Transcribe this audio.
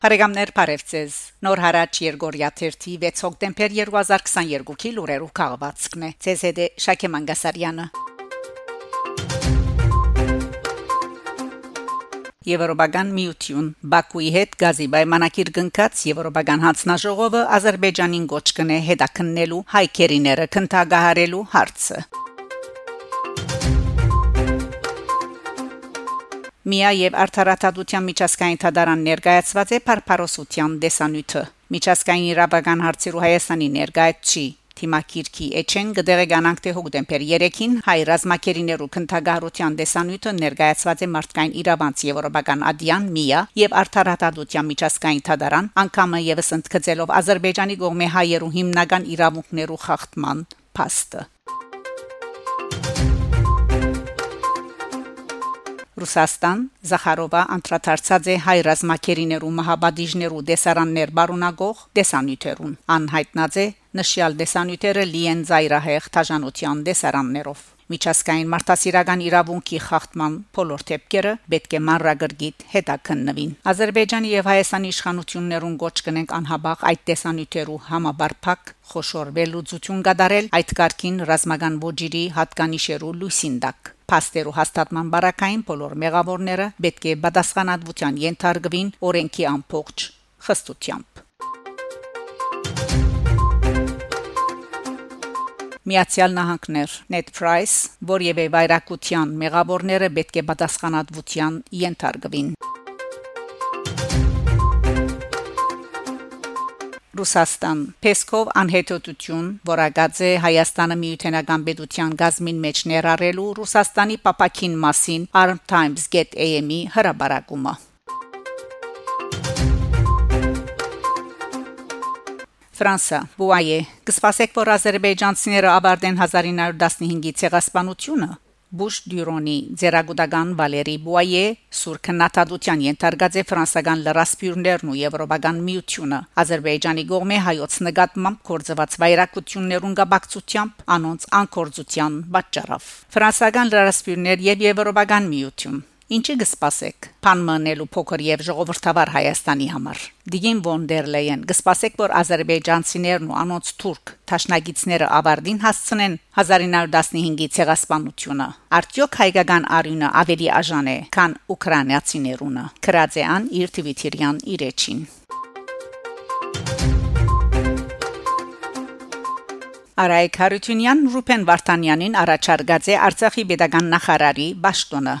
Բարեկամներ Փարեվցես Նոր հարաճ Երգորիա 3 6 հոկտեմբեր 2022-ի լուրերով քաղվածքն է ՑՍԴ Շակե Մանգասարյանը Եվրոպական միություն. Բաքուի հետ գազի պայմանագիր կնքած Եվրոպական հանձնաժողովը Ադրբեջանին գոչ կնե հետաքննելու հայկերիները քննադահարելու հարցը Միա եւ արդարադատության միջազգային թադարան ներկայացված է Փարփարոսության դեսանյութը միջազգային իրավական հարցերու Հայաստանի ներկայացի Թիմակիրքի Էչեն գդերեգանանք թե հոկտեմբեր 3-ին հայ ռազմակերիներու քննագահարության դեսանյութը ներկայացված է մարդկային իրավանց եվրոպական ադյան միա եւ արդարադատության միջազգային թադարան անգամը եւս ընդգծելով Ադրբեջանի կողմի հայերու հիմնական իրավունքներու խախտման փաստը Ռուսաստան Զախարովա անդրադարձած է հայ ռազմակերիներու մահաբադիժներու դեսարաններ բարունագող դեսանյութերուն անհայտնած է նշյալ դեսանյութերը լիեն զայրահեղ թաժանության դեսարաններով միջազգային մարդասիրական իրավունքի խախտման բոլոր թեփքերը պետք է մանրագրգիտ հետաքննվին Ադրբեջանի եւ Հայաստանի իշխանություններուն գոչ կնենք անհաբաղ այդ տեսանյութերու համաբարփակ խոշոր վերլուծություն կատարել այդ կարգին ռազմական ոչիրի հատկանիշերու լույսինդակ Փաստերու հաստատման բարակային բոլոր մեղավորները պետք է պատասխանատվության ենթարկվին օրենքի ամբողջ խստությամբ։ Միացյալ Նահանգներ Net Price, որևէ վայրակության մեղավորները պետք է պատասխանատվության ենթարկվին։ Ռուսաստան Պեսկով անհետոտություն որակած է Հայաստանը միութենական պետության գազմին մեջ ներառելու Ռուսաստանի պապակին մասին Arm Times Get AM-ի հրաբարակումը Ֆրանսա Բուայե կսպասեք որ ազերբայջանցիները ավարտեն 1915-ի ցեղասպանությունը Բուշ Դյուրոնի Ձերագուտական Վալերի Բուայե Սուրքնաթադության ենթարկած է ֆրանսական լրասպյուրներն ու եվրոպական միությունը Ադրբեջանի գողմե հայոց նկատմամբ կորձված վայրակություններուն գաբակցությամբ անոնց անկորձության պատճառով ֆրանսական լրասպյուրներ եւ եվրոպական միություն Ինչի կսպասեք։ Փան մնելու փոքր եւ ժողովրդավար Հայաստանի համար։ Դիգին վոն դեր Լեյեն կսպասեք, որ ազերբայջանցիներն ու անոնց թուրք ճաշնագիցները ավարտին հասցնեն 1915-ի ցեղասպանությունը։ Արդյոք հայկական արյունը ավելի աժան է, քան ուկրաինացիներունը։ Կրածեան իր Թվիթիրյան իրեչին։ Արայք Հարությունյան Ռուփեն Վարդանյանին առաջարկած է Արցախի pedagogan նախարարի ճաշտոնը